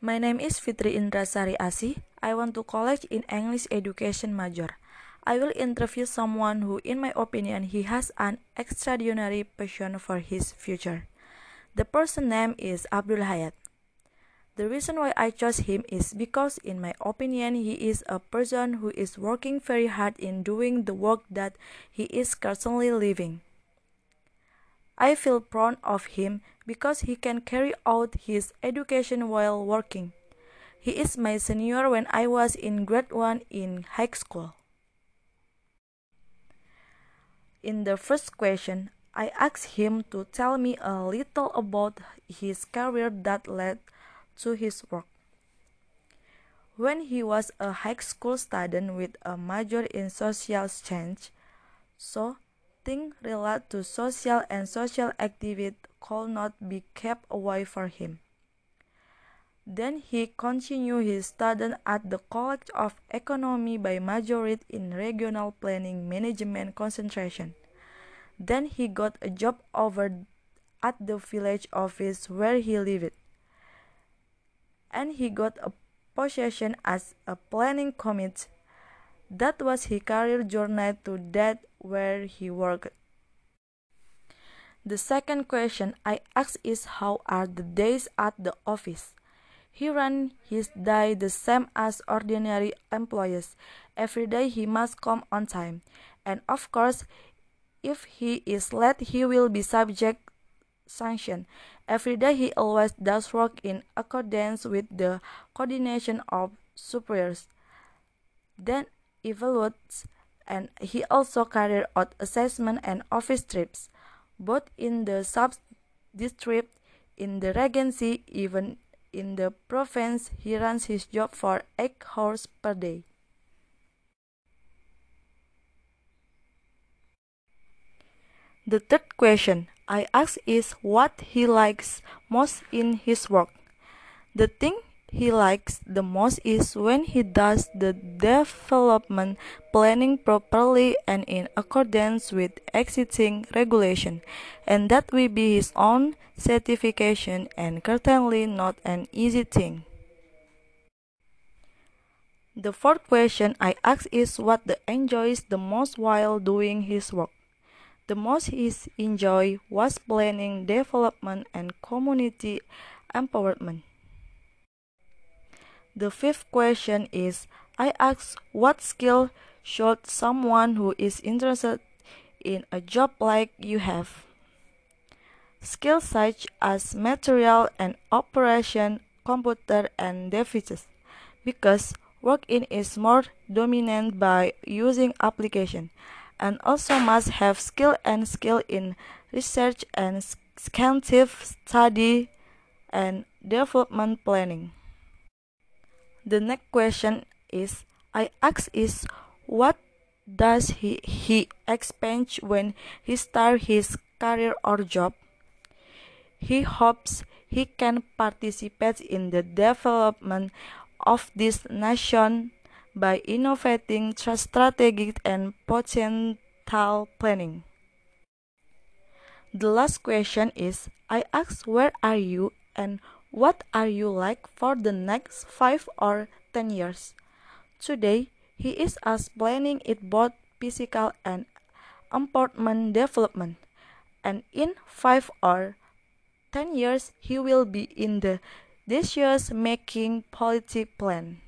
My name is Fitri Indrasari Asih. I want to college in English education major. I will interview someone who in my opinion he has an extraordinary passion for his future. The person name is Abdul Hayat. The reason why I chose him is because in my opinion he is a person who is working very hard in doing the work that he is currently living. I feel proud of him because he can carry out his education while working. He is my senior when I was in grade 1 in high school. In the first question, I asked him to tell me a little about his career that led to his work. When he was a high school student with a major in social change, so things related to social and social activity could not be kept away from him. Then he continued his studies at the College of Economy by majoring in regional planning management concentration. Then he got a job over at the village office where he lived. And he got a position as a planning committee. That was his career journey to that where he worked. The second question I ask is how are the days at the office? He ran his day the same as ordinary employees. Every day he must come on time. And of course, if he is late, he will be subject sanction. Every day he always does work in accordance with the coordination of superiors. Then evaluates and he also carried out assessment and office trips, both in the sub-district, in the regency, even in the province. He runs his job for 8 hours per day. The third question I ask is what he likes most in his work. The thing he likes the most is when he does the development planning properly and in accordance with existing regulation, and that will be his own certification and certainly not an easy thing. The fourth question I ask is what the enjoys the most while doing his work. The most he enjoy was planning, development, and community empowerment. The fifth question is I ask what skill should someone who is interested in a job like you have? Skills such as material and operation, computer and devices, because work in is more dominant by using application, and also must have skill and skill in research and scientific study and development planning. The next question is I ask is what does he, he expect when he start his career or job? He hopes he can participate in the development of this nation by innovating strategic and potential planning. The last question is I ask where are you and what are you like for the next 5 or 10 years? Today, he is as planning it both physical and empowerment development. And in 5 or 10 years, he will be in the decision making policy plan.